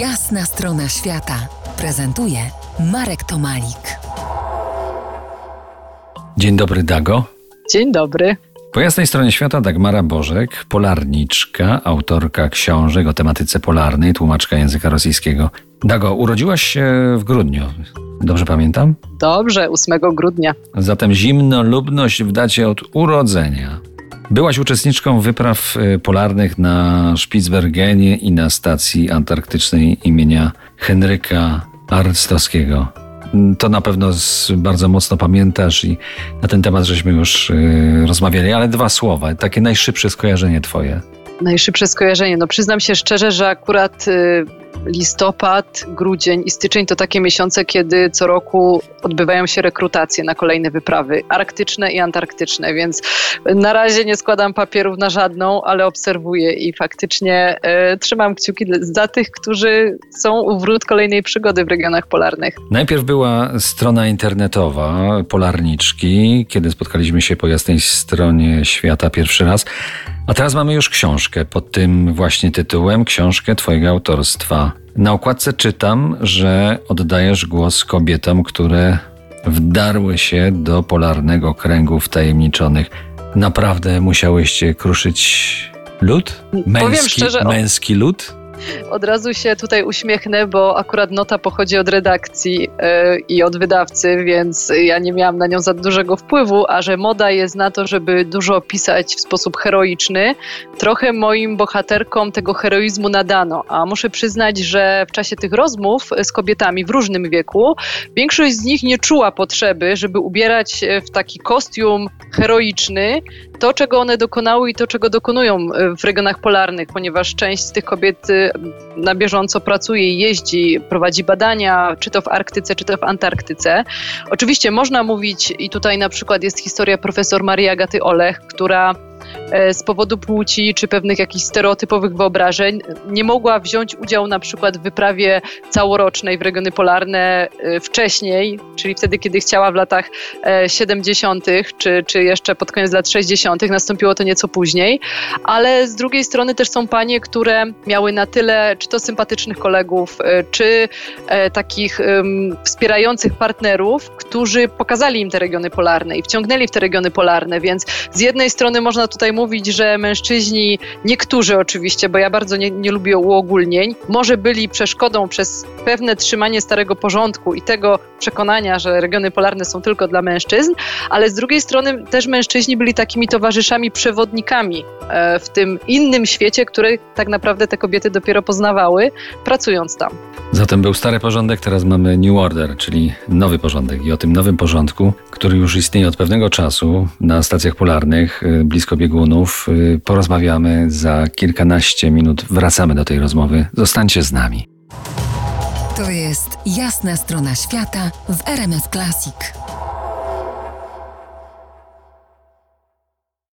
Jasna strona świata prezentuje Marek Tomalik. Dzień dobry, Dago. Dzień dobry. Po jasnej stronie świata Dagmara Bożek, polarniczka, autorka książek o tematyce polarnej, tłumaczka języka rosyjskiego. Dago, urodziłaś się w grudniu. Dobrze pamiętam? Dobrze, 8 grudnia. Zatem zimnolubność w dacie od urodzenia. Byłaś uczestniczką wypraw y, polarnych na Spitsbergenie i na stacji antarktycznej imienia Henryka Arstowskiego. To na pewno bardzo mocno pamiętasz i na ten temat żeśmy już y, rozmawiali, ale dwa słowa, takie najszybsze skojarzenie twoje. Najszybsze skojarzenie. No przyznam się szczerze, że akurat y, listopad, grudzień i styczeń to takie miesiące, kiedy co roku odbywają się rekrutacje na kolejne wyprawy arktyczne i antarktyczne, więc na razie nie składam papierów na żadną, ale obserwuję i faktycznie y, trzymam kciuki za tych, którzy są u wrót kolejnej przygody w regionach polarnych. Najpierw była strona internetowa Polarniczki, kiedy spotkaliśmy się po jasnej stronie świata pierwszy raz. A teraz mamy już książkę pod tym właśnie tytułem, książkę Twojego autorstwa. Na okładce czytam, że oddajesz głos kobietom, które wdarły się do polarnego kręgu wtajemniczonych. Naprawdę musiałyście kruszyć lód? Męski, Powiem szczerze, męski lód? Od razu się tutaj uśmiechnę, bo akurat nota pochodzi od redakcji yy, i od wydawcy, więc ja nie miałam na nią za dużego wpływu, a że moda jest na to, żeby dużo pisać w sposób heroiczny, trochę moim bohaterkom tego heroizmu nadano. A muszę przyznać, że w czasie tych rozmów z kobietami w różnym wieku, większość z nich nie czuła potrzeby, żeby ubierać w taki kostium heroiczny, to, czego one dokonały i to, czego dokonują w regionach polarnych, ponieważ część z tych kobiet na bieżąco pracuje jeździ, prowadzi badania, czy to w Arktyce, czy to w Antarktyce. Oczywiście można mówić, i tutaj na przykład jest historia profesor Marii Agaty Olech, która z powodu płci czy pewnych jakichś stereotypowych wyobrażeń nie mogła wziąć udziału na przykład w wyprawie całorocznej w regiony polarne e, wcześniej, czyli wtedy, kiedy chciała w latach 70. E, czy, czy jeszcze pod koniec lat 60. Nastąpiło to nieco później, ale z drugiej strony też są panie, które miały na tyle czy to sympatycznych kolegów, czy takich wspierających partnerów, którzy pokazali im te regiony polarne i wciągnęli w te regiony polarne, więc z jednej strony można tutaj mówić, że mężczyźni, niektórzy oczywiście, bo ja bardzo nie, nie lubię uogólnień, może byli przeszkodą przez pewne trzymanie starego porządku i tego przekonania, że regiony polarne są tylko dla mężczyzn, ale z drugiej strony też mężczyźni byli takimi towarzyszami, przewodnikami e, w tym innym świecie, który tak naprawdę te kobiety dopiero poznawały, pracując tam. Zatem był stary porządek, teraz mamy New Order, czyli nowy porządek. I o tym nowym porządku, który już istnieje od pewnego czasu na stacjach polarnych, y, blisko biegunów, y, porozmawiamy za kilkanaście minut. Wracamy do tej rozmowy. Zostańcie z nami. To jest jasna strona świata w RMS Classic.